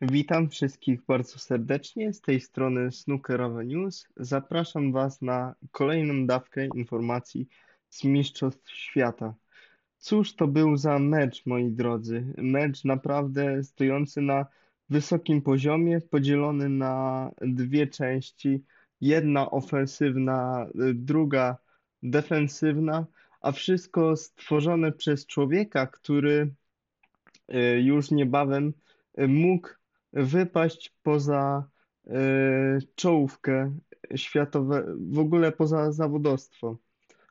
Witam wszystkich bardzo serdecznie. Z tej strony Snookerowe News. Zapraszam Was na kolejną dawkę informacji z Mistrzostw Świata. Cóż to był za mecz, moi drodzy? Mecz naprawdę stojący na wysokim poziomie, podzielony na dwie części. Jedna ofensywna, druga defensywna, a wszystko stworzone przez człowieka, który y, już niebawem mógł wypaść poza y, czołówkę światowe, w ogóle poza zawodowstwo.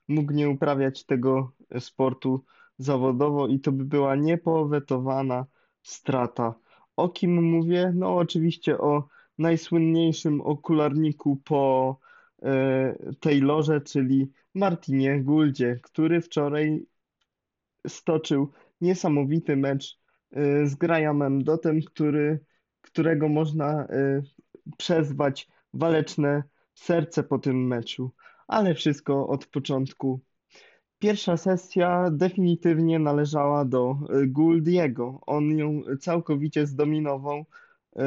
Mógł nie uprawiać tego sportu zawodowo i to by była niepowetowana strata. O kim mówię? No oczywiście o najsłynniejszym okularniku po y, Taylorze, czyli Martinie Gouldzie, który wczoraj stoczył niesamowity mecz y, z Grahamem Dotem, który którego można y, przezwać waleczne serce po tym meczu, ale wszystko od początku. Pierwsza sesja definitywnie należała do y, Gouldiego. On ją całkowicie zdominował. Y,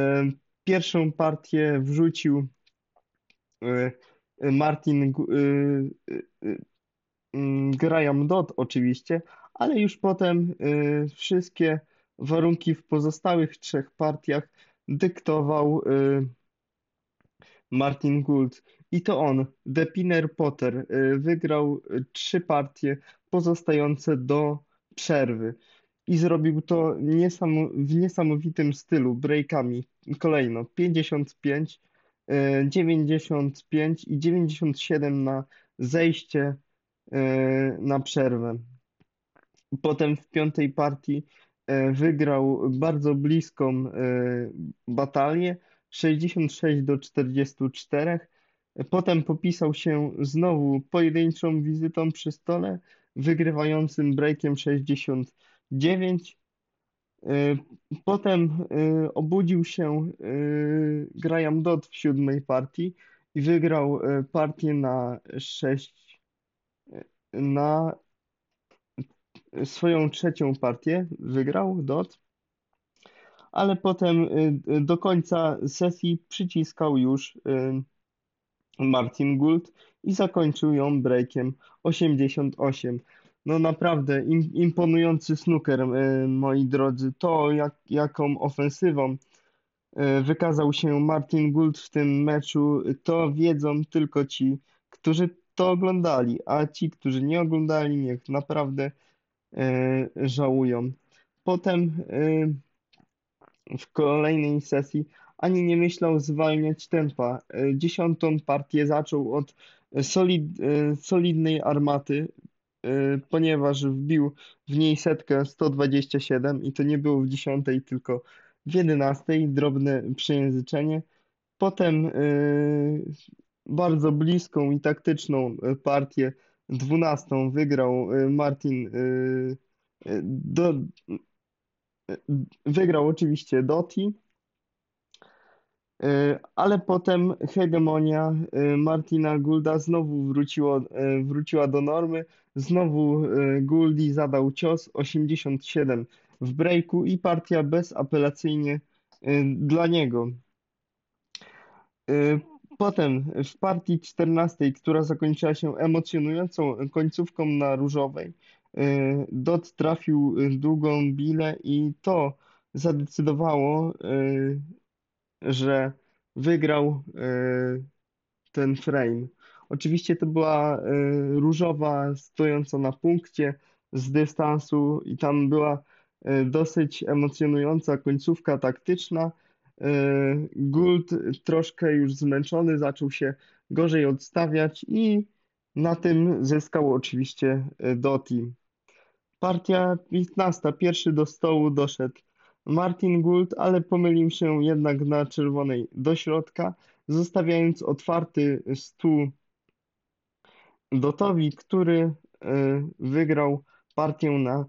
pierwszą partię wrzucił Martin mm, Graham Dodd oczywiście, ale już potem wszystkie warunki w pozostałych trzech partiach dyktował y, Martin Gould. I to on, Depiner Potter, y, wygrał trzy partie pozostające do przerwy. I zrobił to w niesamowitym stylu, breakami. Kolejno 55, 95 y, i 97 na zejście na przerwę. Potem w piątej partii wygrał bardzo bliską e, batalię 66 do 44. Potem popisał się znowu pojedynczą wizytą przy stole, wygrywającym breakiem 69. E, potem obudził się Graham Dodd w siódmej partii i wygrał partię na 6 na swoją trzecią partię wygrał Dot, ale potem y, y, do końca sesji przyciskał już y, Martin Gould i zakończył ją breakiem 88. No naprawdę imponujący snooker, moi drodzy. To jak, jaką ofensywą wykazał się Martin Gould w tym meczu, to wiedzą tylko ci, którzy to oglądali, a ci, którzy nie oglądali, niech naprawdę żałują. Potem e, w kolejnej sesji ani nie myślał zwalniać tempa. E, dziesiątą partię zaczął od solid, solidnej armaty, ponieważ wbił w niej setkę 127 i to nie było w dziesiątej, tylko w jedenastej, drobne przejęzyczenie. Potem bardzo bliską i taktyczną partię dwunastą wygrał y, Martin. Y, y, do, wygrał oczywiście Dotti, ale potem hegemonia Martina Goulda znowu wróciło, wróciła do normy. Znowu Gouldi zadał cios 87 w breaku i partia bezapelacyjnie dla niego. Potem w partii 14, która zakończyła się emocjonującą końcówką na różowej, y, Dot trafił długą bilę i to zadecydowało, y, że wygrał y, ten frame. Oczywiście to była różowa stojąca na punkcie z dystansu i tam była dosyć emocjonująca końcówka taktyczna, Gould troszkę już zmęczony zaczął się gorzej odstawiać i na tym zyskał oczywiście e, Doty. Partia 15. Pierwszy do stołu doszedł Martin Gould, ale pomylił się jednak na czerwonej do środka, zostawiając otwarty stół Dotowi, który e, wygrał partię na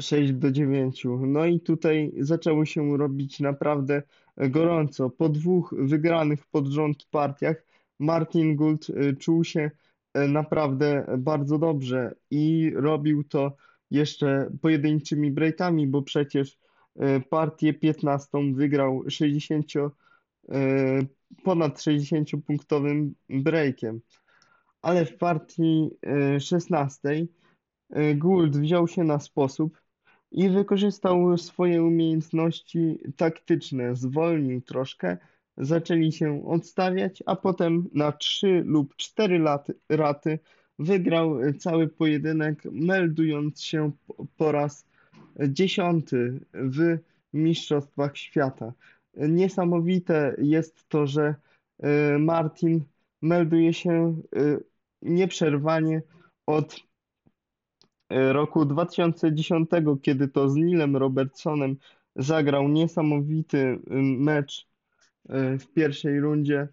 6 do 9. No i tutaj zaczęło się robić naprawdę gorąco. Po dwóch wygranych pod rząd partiach Martin Gould y, czuł się y, naprawdę bardzo dobrze i robił to jeszcze pojedynczymi breakami, bo przecież e, partię 15 wygrał 60, e, ponad 60-punktowym breakiem. Ale w partii e, 16 e, Gould wziął się na sposób i wykorzystał swoje umiejętności taktyczne. Zwolnił troszkę, zaczęli się odstawiać, a potem na 3 lub 4 laty, raty wygrał cały pojedynek, meldując się po- raz dziesiąty w Mistrzostwach Świata. Niesamowite jest to, że e, Martin melduje się e, nieprzerwanie od roku 2010, kiedy to z Nilem Robertsonem zagrał niesamowity e, mecz e, w pierwszej rundzie,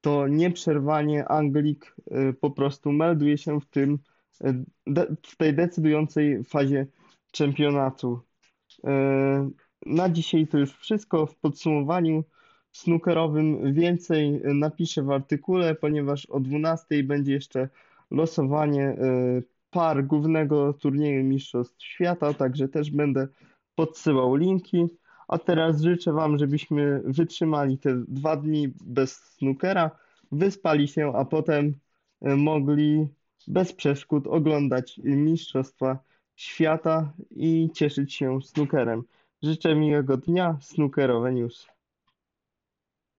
to nieprzerwanie Anglik po prostu melduje się w tym, w tej decydującej fazie czempionatu. Na dzisiaj to już wszystko. W podsumowaniu snookerowym więcej napiszę w artykule, ponieważ o 12 będzie jeszcze losowanie par głównego turnieju Mistrzostw Świata, także też będę podsyłał linki. A teraz życzę Wam, żebyśmy wytrzymali te dwa dni bez snookera, wyspali się, a potem e, mogli bez przeszkód oglądać Mistrzostwa Świata i cieszyć się snookerem. Życzę miłego dnia, snookerowe news.